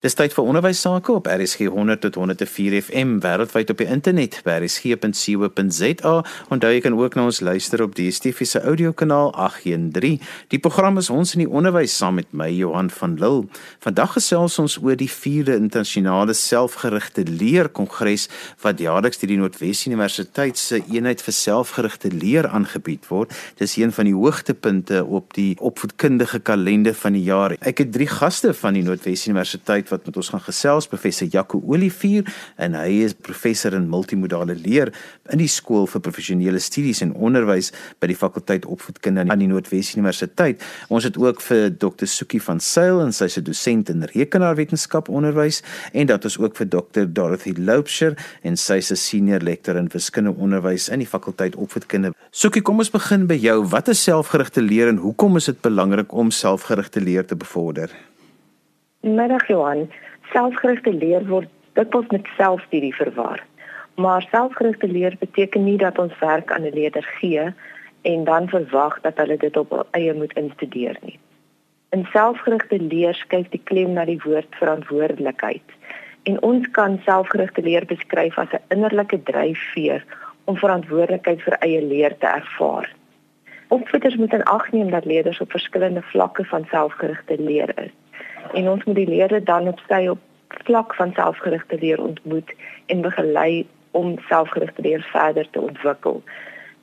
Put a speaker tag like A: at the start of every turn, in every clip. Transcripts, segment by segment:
A: Dis tyd vir onderwys sake op RSG 100 tot 104 FM wêreldwyd op die internet by rsg.co.za. Onthou jy kan ook na ons luister op die DSTV se audiokanaal 813. Die program is ons in die onderwys saam met my Johan van Lille. Vandag gesels ons oor die 4de internasionale selfgerigte leer kongres wat jaarliks deur die Noordwes Universiteit se eenheid vir selfgerigte leer aangebied word. Dis een van die hoogtepunte op die opvoedkundige kalender van die jaar. Ek het drie gaste van die Noordwes Universiteit wat met ons gaan gesels professor Jaco Olivier en hy is professor in multimodale leer in die skool vir professionele studies en onderwys by die fakulteit opvoedkunde aan die Noordwes Universiteit. Ons het ook vir Dr Sukie van Sail en sy's 'n dosent in rekenaarwetenskap onderwys en dat ons ook vir Dr Dorothy Loubser en sy's 'n senior lektor in wiskunde onderwys in die fakulteit opvoedkunde. Sukie, kom ons begin by jou. Wat is selfgerigte leer en hoekom is dit belangrik om selfgerigte leer te bevorder?
B: Middag Johan, selfgerigte leer word dikwels met selfstudie verwar. Maar selfgerigte leer beteken nie dat ons werk aan 'n leerder gee en dan verwag dat hulle dit op eie moet instudeer nie. In selfgerigte leer skuif die klem na die woord verantwoordelikheid. En ons kan selfgerigte leer beskryf as 'n innerlike dryfveer om verantwoordelikheid vir eie leer te ervaar. Opvoeders moet in ag neem dat leerders op verskillende vlakke van selfgerigte leer is en ons moet die leerders dan op sy op vlak van selfgerigte leer ontmoet en begelei om selfgerigte leer verder te ontwikkel.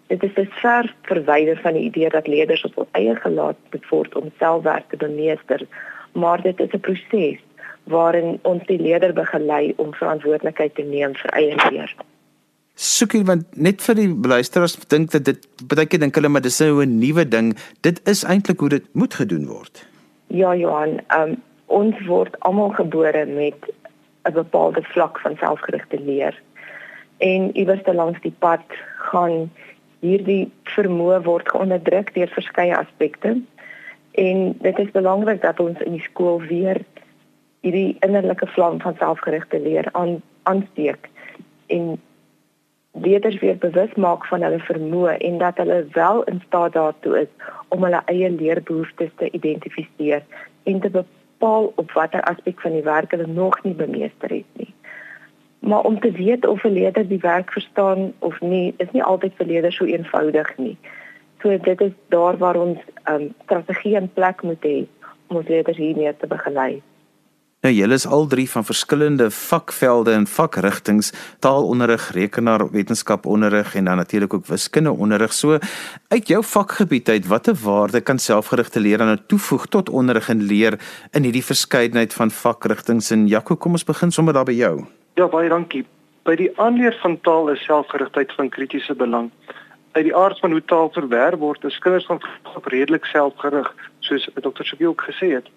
B: Dit is dus ver verwyder van die idee dat leerders op hul eie gelaat moet word om selfwerk te bemeester, maar dit is 'n proses waarin ons die leerder begelei om verantwoordelikheid te neem vir eie leer.
A: Soekie want net vir die luisteraars dink dat dit baie keer dink hulle maar dis nou 'n nuwe ding. Dit is eintlik hoe dit moet gedoen word.
B: Ja Johan, um, ons word almal gebore met 'n bepaalde vlak van selfgerigte leer. En iewers te langs die pad gaan hierdie vermoë word geonderdruk deur verskeie aspekte. En dit is belangrik dat ons in die skool weer hierdie innerlike vlam van selfgerigte leer aan aansteek en leerders weer bewus maak van hulle vermoë en dat hulle wel in staat daartoe is om hulle eie leerbehoeftes te identifiseer en te bepaal op watter aspek van die werk hulle nog nie bemeester het nie. Maar om te weet of 'n leerder die werk verstaan of nie, is nie altyd vir leerders so eenvoudig nie. So dit is daar waar ons um, strategie in plek moet hê om ons leerders hiermee te begelei.
A: Nou julle is al drie van verskillende vakvelde en vakrigtinge, taalonderrig, rekenaarwetenskap onderrig en dan natuurlik ook wiskunde onderrig. So uit jou vakgebied uit, watter waarde kan selfgerigte leer aan toevoeg tot onderrig en leer in hierdie verskeidenheid van vakrigtinge? En Jaco, kom ons begin sommer daar by jou.
C: Ja, baie dankie. By die aanleer van taal is selfgerigtheid van kritiese belang. Uit die aard van hoe taal verwerf word, is kinders van redelik selfgerig, soos Dr. Sibiel ook gesê het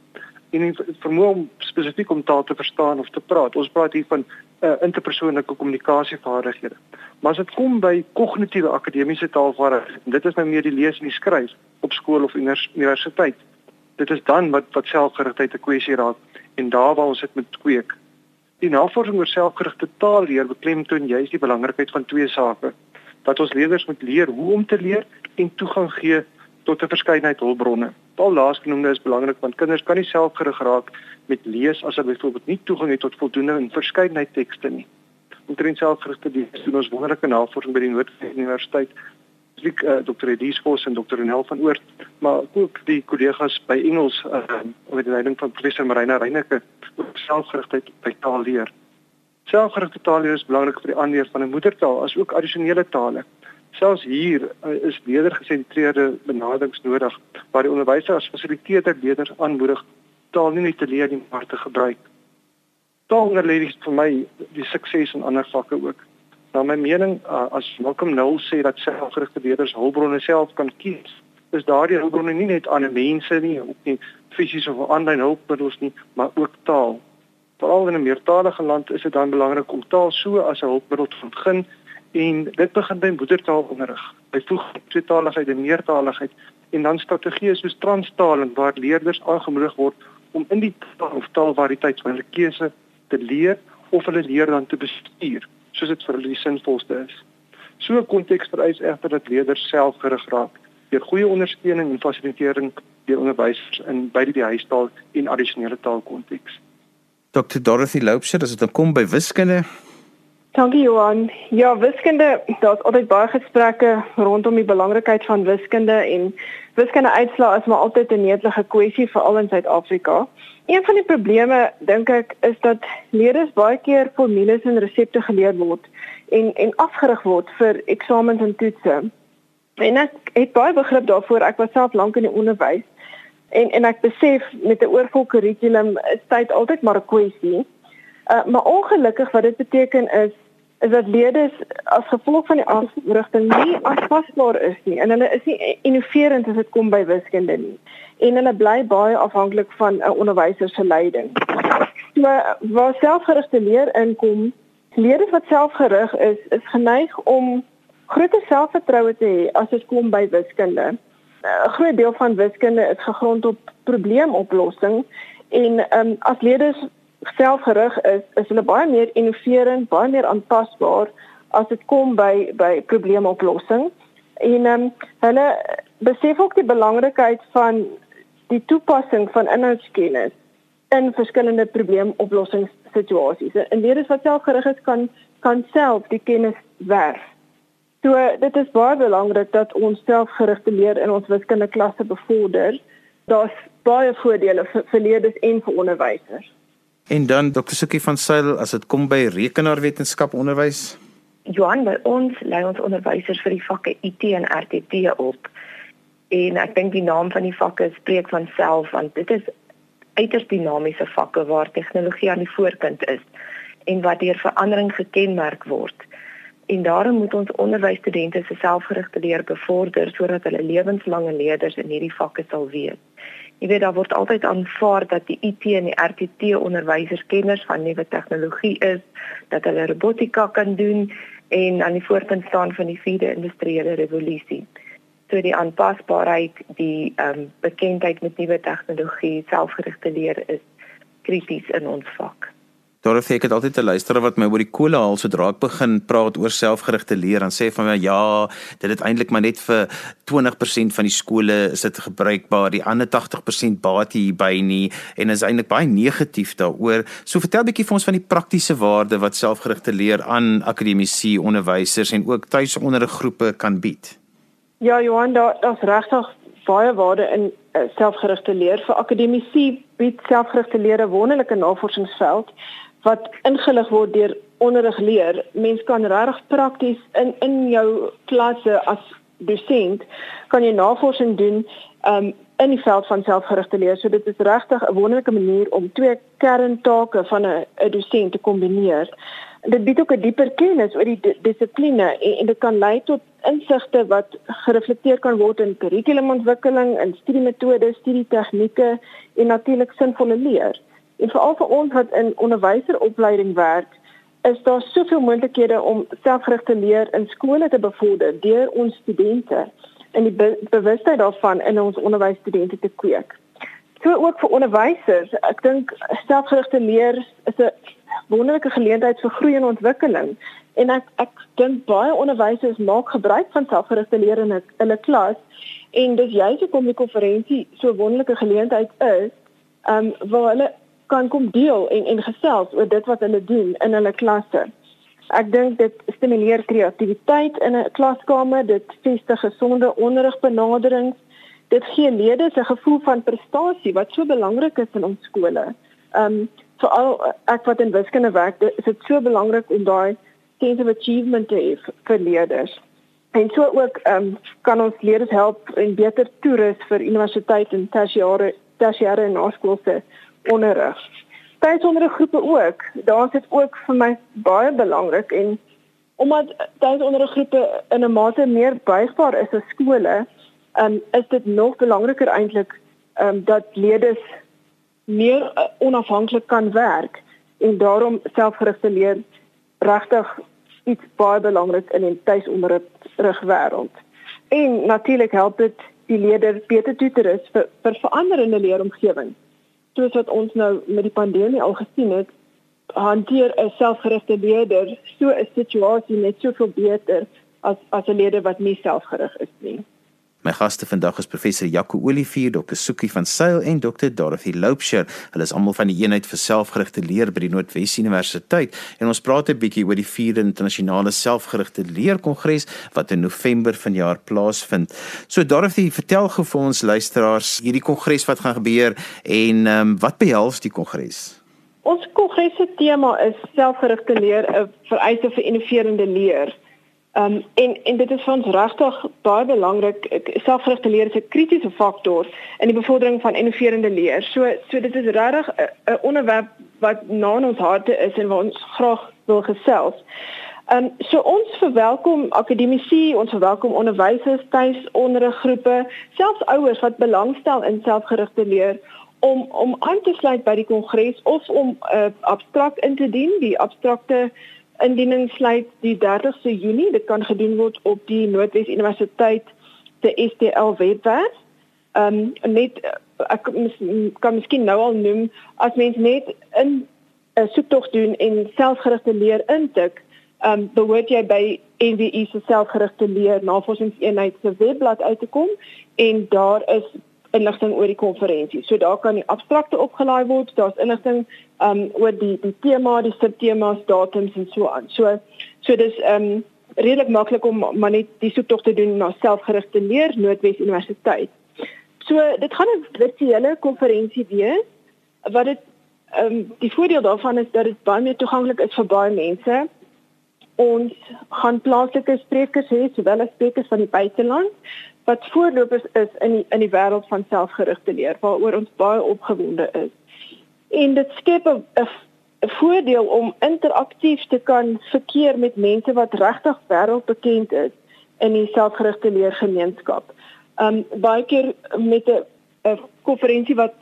C: en vermoë om spesifiek om taal te verstaan of te praat. Ons praat hier van uh, interpersoonlike kommunikasievaardighede. Maar as dit kom by kognitiewe akademiese taalvaardighede, dit is nou meer die lees en die skryf op skool of universiteit. Dit is dan wat wat selfgerigtheid 'n kwessie raak en daar waar ons dit met kweek. Die navorsing oor selfgerigte taalleer beklemtoon juist die belangrikheid van twee sake: dat ons leerders moet leer hoe om te leer en toegang gee tot 'n verskeidenheid hulpbronne. Al laasgenoemde is belangrik want kinders kan nie selfgerig raak met lees as hulle byvoorbeeld nie toegang het tot voldoende en verskeidenheid tekste nie. Omtrent selfgerigte lees doen ons wonderlike navorsing by die Noordwes Universiteit. Ek uh, Dr. Edith Vos en Dr. Nel van Oort, maar ook die kollegas by Engels uh, met die leiding van professor Marina Reyneke oor selfgerigtheid by taalleer. Selfgerigte taalleer is belangrik vir die aanleer van 'n moedertaal as ook addisionele tale. Selfs hier uh, is leerdergesentreerde benaderings nodig waar die onderwyser as fasiliteerder leerders aanmoedig taal nie net te leer nie maar te gebruik. Taalonderleiding is vir my die sukses in ander vakke ook. Na my mening uh, as Malcolm Null sê dat selfgerigte leerders hulpbronne self kan kies, is daardie hulpbronne nie net ander mense nie, ook nie fisiese of aanlyn hulpmiddels nie, maar ook taal. Veral in 'n meertalige land is dit dan belangrik om taal so as 'n hulpmiddel te begin En dit begin by moedertaalonderrig. Byvoeg tweetaligheid en meertaligheid en dan strategieë soos transtaling waar leerders aangemoedig word om in die taal of taalvariëteit van hulle keuse te leer of hulle leer dan te bestuur soos dit vir hulle die sinvolste is. So 'n konteks vereis egter dat leerders self gerig raak deur goeie ondersteuning en fasilitering deur onderwysers in beide die huistaal en addisionele taalkonteks.
A: Dr Dorothy Loubser, as dit kom by wiskunde.
D: Dankie Johan. Ja, wiskunde, daar's altyd baie gesprekke rondom die belangrikheid van wiskunde en wiskunde uitslae is maar altyd 'n netelige kwessie veral in Suid-Afrika. Een van die probleme dink ek is dat leerders baie keer formules en resepte geleer word en en afgerig word vir eksamens en toetse. En ek het baie begrip daarvoor. Ek was self lank in die onderwys en en ek besef met 'n oorvol kurrikulum is tyd altyd maar 'n kwessie. Uh, maar ongelukkig wat dit beteken is is dat leerders as gevolg van die afrigting nie aanpasbaar is nie en hulle is nie innoverend as dit kom by wiskunde nie en hulle bly baie afhanklik van 'n onderwyser se leiding. So waar selfgerigte leer inkom, leerders wat selfgerig is, is geneig om groter selfvertroue te hê as dit kom by wiskunde. 'n Groot deel van wiskunde is gegrond op probleemoplossing en um, as leerders selfgerig is, is hulle baie meer innoverend, baie meer aanpasbaar as dit kom by by probleemoplossing. En um, hulle besef ook die belangrikheid van die toepassing van inhoudskennis in verskillende probleemoplossingssituasies. En leerders wat selfgerig is kan kan self die kennis werf. So dit is baie belangrik dat ons selfgerigte leer in ons wiskundeklasse bevorder. Daar's baie voordele vir, vir leerders en vir onderwysers.
A: En dan Dr. Sukie van Sail as dit kom by rekenaarwetenskap onderwys.
B: Johan, by ons lei ons onderwysers vir die vakke IT en RTT op. En ek dink die naam van die vakke spreek van self want dit is uiters dinamiese vakke waar tegnologie aan die voorpunt is en wat deur verandering gekenmerk word. En daarom moet ons onderwysstudente se selfgerigte leer bevorder sodat hulle lewenslange leerders in hierdie vakke sal wees. Jy weet daar word altyd aanvaar dat die IT en die RTT onderwysers kenners van nuwe tegnologie is, dat hulle robotika kan doen en aan die voorpunt staan van die vierde industriële revolusie so die aanpasbaarheid, die ehm um, bekendheid met nuwe tegnologie, selfgerigte leer is krities in ons vak.
A: Dorothy ek het altyd 'n luisteraar wat my oor die kolle haal sodra ek begin praat oor selfgerigte leer en sê van my ja, dit het eintlik maar net vir 20% van die skole is dit gebruikbaar, die ander 80% baat hierby nie en is eintlik baie negatief daaroor. So vertel bietjie vir ons van die praktiese waarde wat selfgerigte leer aan akademici, onderwysers en ook tuisonderriggroepe kan bied.
D: Ja, Johan, daar daar's regtig baie waarde in uh, selfgerigte leer vir akademici bied selfgerigte leer 'n wonderlike navorsingsveld wat ingelig word deur onderrig leer. Mens kan regtig prakties in in jou klasse as dosent kan jy navorsing doen um, in die veld van selfgerigte leer. So dit is regtig 'n wonderlike manier om twee kerntake van 'n 'n dosent te kombineer dit bied ook 'n dieper kennis oor die dissipline en, en dit kan lei tot insigte wat gereflekteer kan word in kurrikulumontwikkeling, in studiemetodes, studietegnieke en natuurlik sinvolle leer. En veral vir ons wat in onderwyseropleiding werk, is daar soveel moontlikhede om selfgerigte leer in skole te bevorder deur ons studente en die be bewustheid daarvan in ons onderwysstudente te kweek. So ook vir onderwysers, ek dink selfgerigte leer is 'n wonderlike geleentheid vir groei en ontwikkeling. En ek ek dink baie onderwysers maak gebruik van selfgerigte leer in 'n klas en dis juist hoekom die konferensie so 'n wonderlike geleentheid is, ehm um, waar hulle kan kom deel en en gesels oor dit wat hulle doen in hulle klasse. Ek dink dit stimuleer kreatiwiteit in 'n klaskamer, dit vestig gesonde onderrigbenaderings. Dit gee leerders 'n gevoel van prestasie wat so belangrik is in ons skole. Ehm um, veral ek wat in wiskunde werk, is dit so belangrik om daai sense of achievement te hê vir leerders. En so ook ehm um, kan ons leerders help en beter toerus vir universiteit en tersiêre tersiêre en naskoolse onderrig. Tuisonderriggroepe ook. Daar is dit ook vir my baie belangrik en omdat tuisonderriggroepe in 'n mate meer buigbaar is as skole, um, is dit nog belangriker eintlik um, dat leerders meer uh, onafhanklik kan werk en daarom selfgerigte leer regtig iets baie belangrik in 'n tuisonderrig wêreld. En natuurlik help dit die leerder beter toe te rus vir, vir veranderende leeromgewing. Soos wat ons nou met die pandemie al gesien het, hanteer 'n selfgerigte leerder so 'n situasie net soveel beter as as 'n leerder wat nie selfgerig is nie.
A: My gaste vandag is professor Jaco Olivier, Dr. Soekie van Sail en Dr. Dorothy Loubser. Hulle is almal van die eenheid vir selfgerigte leer by die Noordwes Universiteit en ons praat 'n bietjie oor die 4de internasionale selfgerigte leerkongres wat in November vanjaar plaasvind. So Dorothy, vertel gou vir ons luisteraars hierdie kongres wat gaan gebeur en um, wat behels die kongres?
D: Ons kongres se tema is selfgerigte leer, 'n vereiste vir innoverende leer. Ehm um, en en dit is vir ons regtig baie belangrik. Selfgerigte leer is 'n kritiese faktor in die bevordering van innoverende leer. So so dit is regtig 'n onderwerp wat na ons harte is en waar ons graag wil gesels. Ehm um, so ons verwelkom akademici, ons verwelkom onderwysers, tuisonderriggroepe, selfs ouers wat belangstel in selfgerigte leer om om aan te sluit by die kongres of om 'n uh, abstrakt in te dien, die abstrakte indiening sluit die 30ste Junie. Dit kan gedoen word op die Noordwes Universiteit se STL webwerf. Ehm um, net ek kan miskien nou al noem as mens net in 'n soektog doen en selfgerigte leer intik, ehm um, behoort jy by NWI se selfgerigte leer navorsingseenheid se webblad uit te kom en daar is inligting oor die konferensie. So daar kan die abstrakte opgelaai word, daar's inligting um oor die die tema, die subtemas, datums en so aan. So so dis um redelik maklik om maar net die soektog te doen na selfgerigte leer Noordwes Universiteit. So dit gaan 'n virtuele konferensie wees wat dit um die voordeel daarvan is dat dit baie meer toeganklik is vir baie mense. Ons gaan plaaslike sprekers hê, sowel as sprekers van die buiteland wat voorlopers is in die, in die wêreld van selfgerigte leer waaroor ons baie opgewonde is. En dit skep 'n 'n voordeel om interaktief te kan verkeer met mense wat regtig wêreldbekend is in die selfgerigte leergemeenskap. Um baie keer met 'n 'n konferensie wat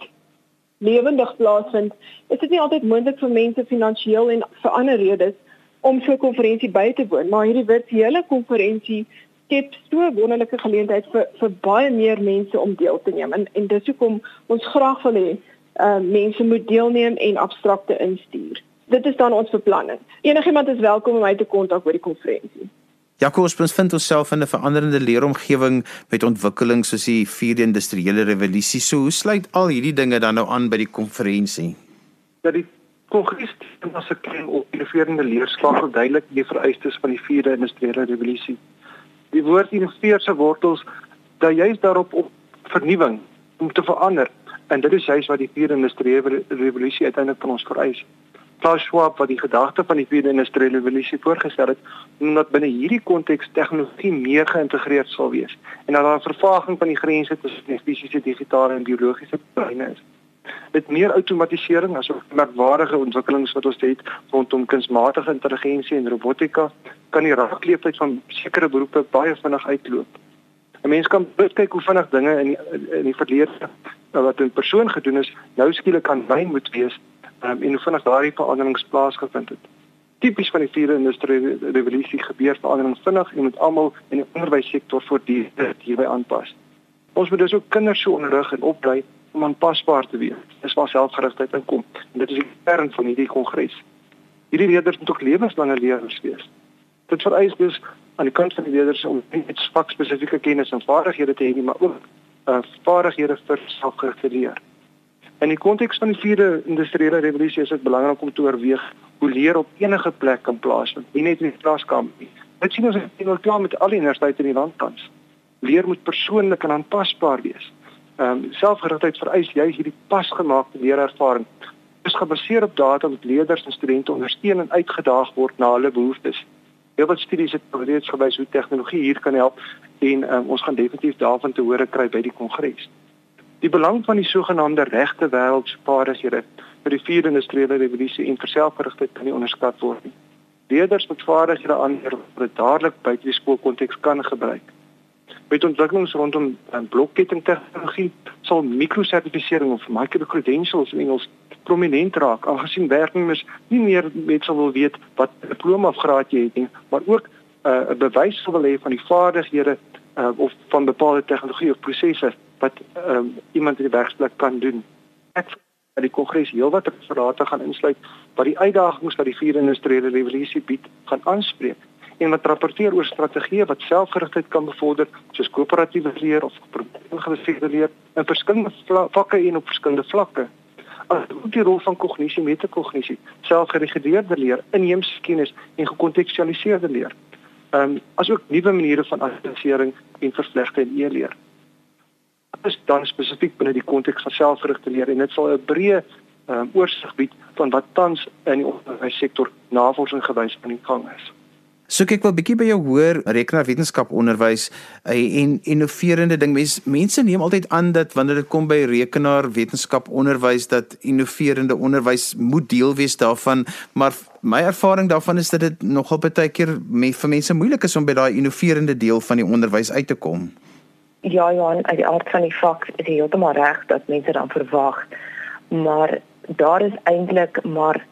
D: lewendig plaasvind, is dit nie altyd moontlik vir mense finansiëel en vir ander redes om so 'n konferensie by te woon, maar hierdie virtuele konferensie skep so 'n wonderlike geleentheid vir vir baie meer mense om deel te neem en en dis hoekom ons graag wil hê uh mense moet deelneem en abstrakte instuur. Dit is dan ons beplanning. Enigiemand is welkom om my te kontak oor die konferensie.
A: Jacques, ons vind onsself in 'n veranderende leeromgewing met ontwikkeling soos die 4de industriële revolusie. So hoe sluit al hierdie dinge dan nou aan by die konferensie?
C: Dat die kongres as 'n kring op innoverende leerslag duidelik die vereistes van die 4de industriële revolusie die woord innoveer se wortels dat juist daarop op vernuwing om te verander en dit is juist wat die vierde industriële revolusie uiteindelik van ons vereis. Klaus Schwab wat die gedagte van die vierde industriële revolusie voorgestel het, omdat binne hierdie konteks tegnologie meer geïntegreerd sal wees en dat daar vervaging van die grense tussen fisiese, digitale en biologiese breine is. Met meer outomatisering asook merkwaardige ontwikkelings wat ons het rondom kunsmatige intelligensie en robotika, kan die raakleefheid van sekere beroepe baie vinnig uitloop. 'n Mens kan kyk hoe vinnig dinge in die, in die verlede wat 'n persoon gedoen is, nou skielik kan wyn moet wees um, en hoe vinnig daardie veranderings plaasgevind het. Tipies van die vierde industriële revolusie gebeur veranderings vinnig en moet almal in die onderwyssektor voortdurend hierby aanpas. Ons moet dus ook kinders so onderrig en oplei om aanpasbaar te wees. Dis waar selfgerigtheid inkom. En dit is die kern van hierdie kongres. Hierdie leerders moet ook lewenslange leerders wees. Dit vereis dus aan die kant van die leerders om net vakspesifieke kennis en vaardighede te hê, maar ook uh, vaardighede vir selfgerigte leer. In die konteks van die vierde industriële revolusie is dit belangrik om te oorweeg hoe leer op enige plek kan plaasvind, nie net in die klaskamer nie. Dit sien ons in al klaar met al die universiteite in die land tans. Leer moet persoonlik en aanpasbaar wees ehm um, selfgerigtheid vereis juis hierdie pasgemaakte leerervaring. Dit is gebaseer op data wat leerders en studente ondersteun en uitgedaag word na hulle behoeftes. Heel wat studies het reeds gewys hoe tegnologie hier kan help en um, ons gaan definitief daarvan te hore kry by die kongres. Die belang van die sogenaamde regte wêreldsvaardighede vir die vierde industriële revolusie en vir selfgerigtheid kan nie onderskat word nie. Leerders met vaardighede aanleer wat dadelik buite die skoolkonteks kan gebruik met ontwikkelings rondom um, blokketting tegnologie sal mikrosertifisering of microcredentials in Engels prominent raak aangesien werknemers nie meer net sal wil weet wat diploma of graad jy het nie maar ook uh, 'n uh, bewys wil hê van die vaardighede uh, of van bepaalde tegnologie of prosesse wat um, iemand in die werksplek kan doen. Ek dat die kongres heelwat referate gaan insluit wat die uitdagings wat die vierde industriële revolusie bied gaan aanspreek en wat rapporteer oor strategieë wat selfgerigtheid kan bevorder, soos koöperatiewe leer of probleemgebaseerde leer in verskillende vakke en op verskillende vlakke. Ook die rol van kognisie, metakognisie, selfgereguleerde leer, inheemse kennis en gekontekstualiseerde leer. Ehm um, asook nuwe maniere van assessering en vervlegte en e-leer. Dit is dan spesifiek binne die konteks van selfgerigte leer en dit sal 'n breë ehm um, oorsig bied van wat tans in die onderwyssektor navorsing gewys aan die gang is.
A: So kyk wel bietjie by jou hoor rekenaarwetenskap onderwys eh, en innoverende ding mense mense neem altyd aan dat wanneer dit kom by rekenaarwetenskap onderwys dat innoverende onderwys moet deel wees daarvan maar my ervaring daarvan is dat dit nogal baie keer met vir mense moeilik is om by daai innoverende deel van die onderwys uit te kom.
B: Ja ja, uit die aard van die vak is heeltemal reg dat mense dan verwag maar daar is eintlik maar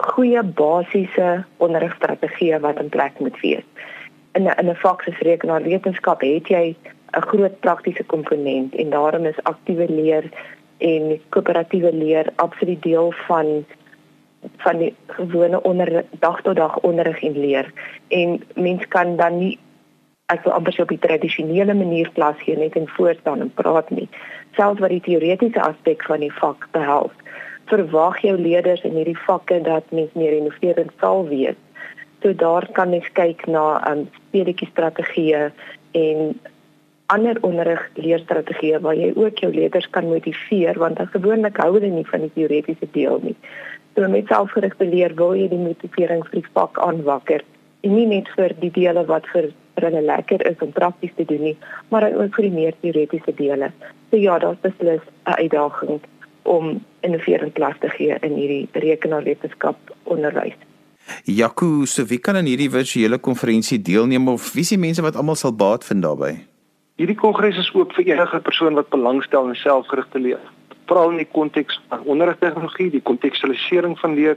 B: goeie basiese onderrigstrategieë wat in plek moet wees. In 'n in 'n vak soos rekenaarwetenskap het jy 'n groot praktiese komponent en daarom is aktiewe leer en koöperatiewe leer absoluut deel van van die gewone onder dag tot dag onderrig en leer. En mens kan dan nie as jy amper op die tradisionele manier klas gee net en voorstaan en praat nie. Selfs wat die teoretiese aspek van die vak behels verwag jou leerders in hierdie vakke dat mens meer innoverend sal wees. So daar kan mens kyk na um speletjie strategieë en ander onderrig leerstrategieë waar jy ook jou leerders kan motiveer want dan gewoonlik hou hulle nie van die teoretiese deel nie. So met selfgerigte leer wil jy die motivering vir die vak aanwakker en nie net vir die dele wat vir hulle lekker is om prakties te doen nie, maar ook vir die meer teoretiese dele. So ja, daar's beslis 'n uitdaging om innoverend klas te gee in hierdie rekenaarwetenskap onderwys.
A: Jaco, so wie kan aan hierdie virtuele konferensie deelneem of wie se mense wat almal sal baat vind daarbey?
C: Hierdie kongres is oop vir enige persoon wat belangstel in selfgerigte leer, veral in die konteks van onderrigtegnologie, die kontekstualisering van leer,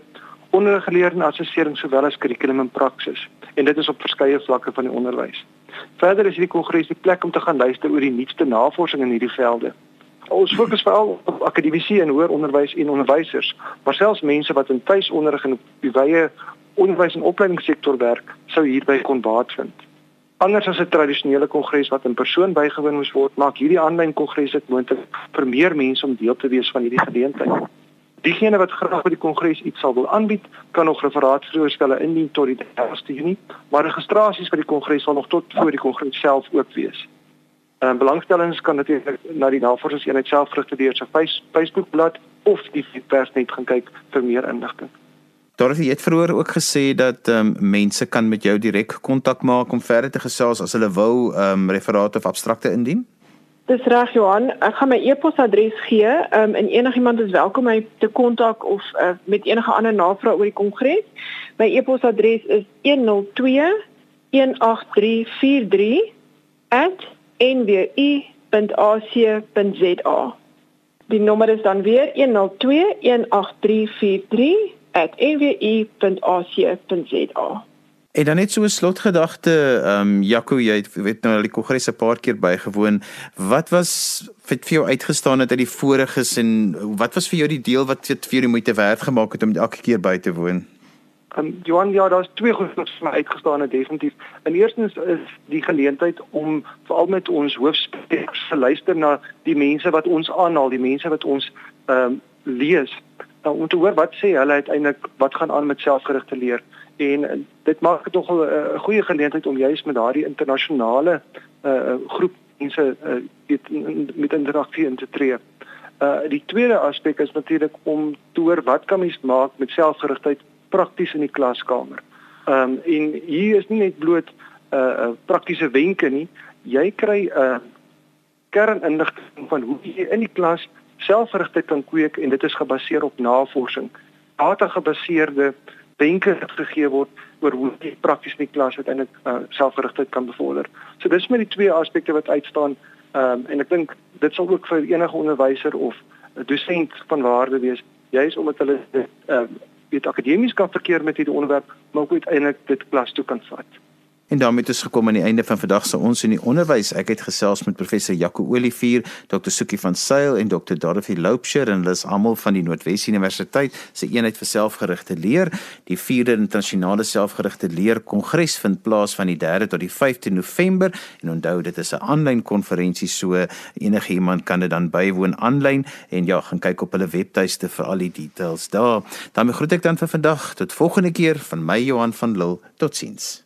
C: onderriggeleer en assessering sowel as kurrikulum en praksis. En dit is op verskeie vlakke van die onderwys. Verder is hierdie kongres die plek om te gaan luister oor die nuutste navorsing in hierdie velde. Ons fokus veral op akademici en hoër onderwys en onderwysers, maar selfs mense wat in tuisonderrig en op die wye onderwys en opleidingssektor werk, sou hierby kon baat vind. Anders as 'n tradisionele kongres wat in persoon bygewoon moes word, maak hierdie aanlyn kongres dit moontlik vir meer mense om deel te wees van hierdie geleentheid. Diegene wat graag by die kongres iets sal wil aanbied, kan nog referaatvoorstelle indien tot die 30ste Junie, maar registrasies vir die kongres sal nog tot voor die kongres self oop wees. En uh, belangstellings kan natuurlik na die navorsingseenheid self geregistreer se Facebook bladsy of die persnet gaan kyk vir meer inligting.
A: Dorothy het vroeër ook gesê dat ehm um, mense kan met jou direk kontak maak om verder te gesels as hulle wou ehm um, referate of abstrakte indien.
D: Dis reg Johan, ek gaan my e-posadres gee. Ehm um, en enigiemand is welkom my te kontak of uh, met enige ander navrae oor die kongres. My e-posadres is 102 18343 nwu.ac.za. Die nommer is dan weer 102-18343@nwu.ac.za.
A: En dan net so 'n slotgedagte, ehm um, Jaco, jy weet nou al die kongresse 'n paar keer bygewoon. Wat was vir jou uitgestaan het uit die voriges en wat was vir jou die deel wat vir jou die moeite werd gemaak het om elke keer by te woon?
C: Um, Johan, ja, daar's twee goed wat vir my uitgestaan het definitief. In eerstens is die geleentheid om veral met ons hoofsprekers te luister na die mense wat ons aanhaal, die mense wat ons ehm um, lees. Nou om te hoor wat sê hulle uiteindelik wat gaan aan met selfgerigte leer en dit maak dit tog 'n goeie geleentheid om juis met daardie internasionale uh groep mense uh, met, met interaksie in te tree. Uh die tweede aspek is natuurlik om te hoor wat kan mens maak met selfgerigtheid prakties in die klaskamer. Ehm um, en hier is nie net bloot 'n uh, uh, praktiese wenke nie. Jy kry 'n uh, kerninligting van hoe jy in die klas selfgerigtheid kan kweek en dit is gebaseer op navorsing. Data gebaseerde wenke gegee word oor hoe jy prakties in die klas uiteindelik uh, selfgerigtheid kan bevorder. So dis met die twee aspekte wat uitstaan. Ehm um, en ek dink dit sal ook vir enige onderwyser of 'n dosent van waarde wees juis omdat hulle ehm uh, weet akademies kan verkeer met hierdie onderwerp, maar ook uiteindelik dit klas toe kan vat.
A: En daarmee het ons gekom aan die einde van vandag se ons in die onderwys. Ek het gesels met professor Jaco Olivier, Dr. Sukie van Sail en Dr. Dorothy Loupsher en hulle is almal van die Noordwes Universiteit se eenheid vir selfgerigte leer. Die 4de internasionale selfgerigte leer kongres vind plaas van die 3de tot die 5de November en onthou dit is 'n aanlyn konferensie so enige iemand kan dit dan bywoon aanlyn en ja, gaan kyk op hulle webtuiste vir al die details daar. Dan groet ek dan vir vandag tot volgende keer van my Johan van Lille. Totsiens.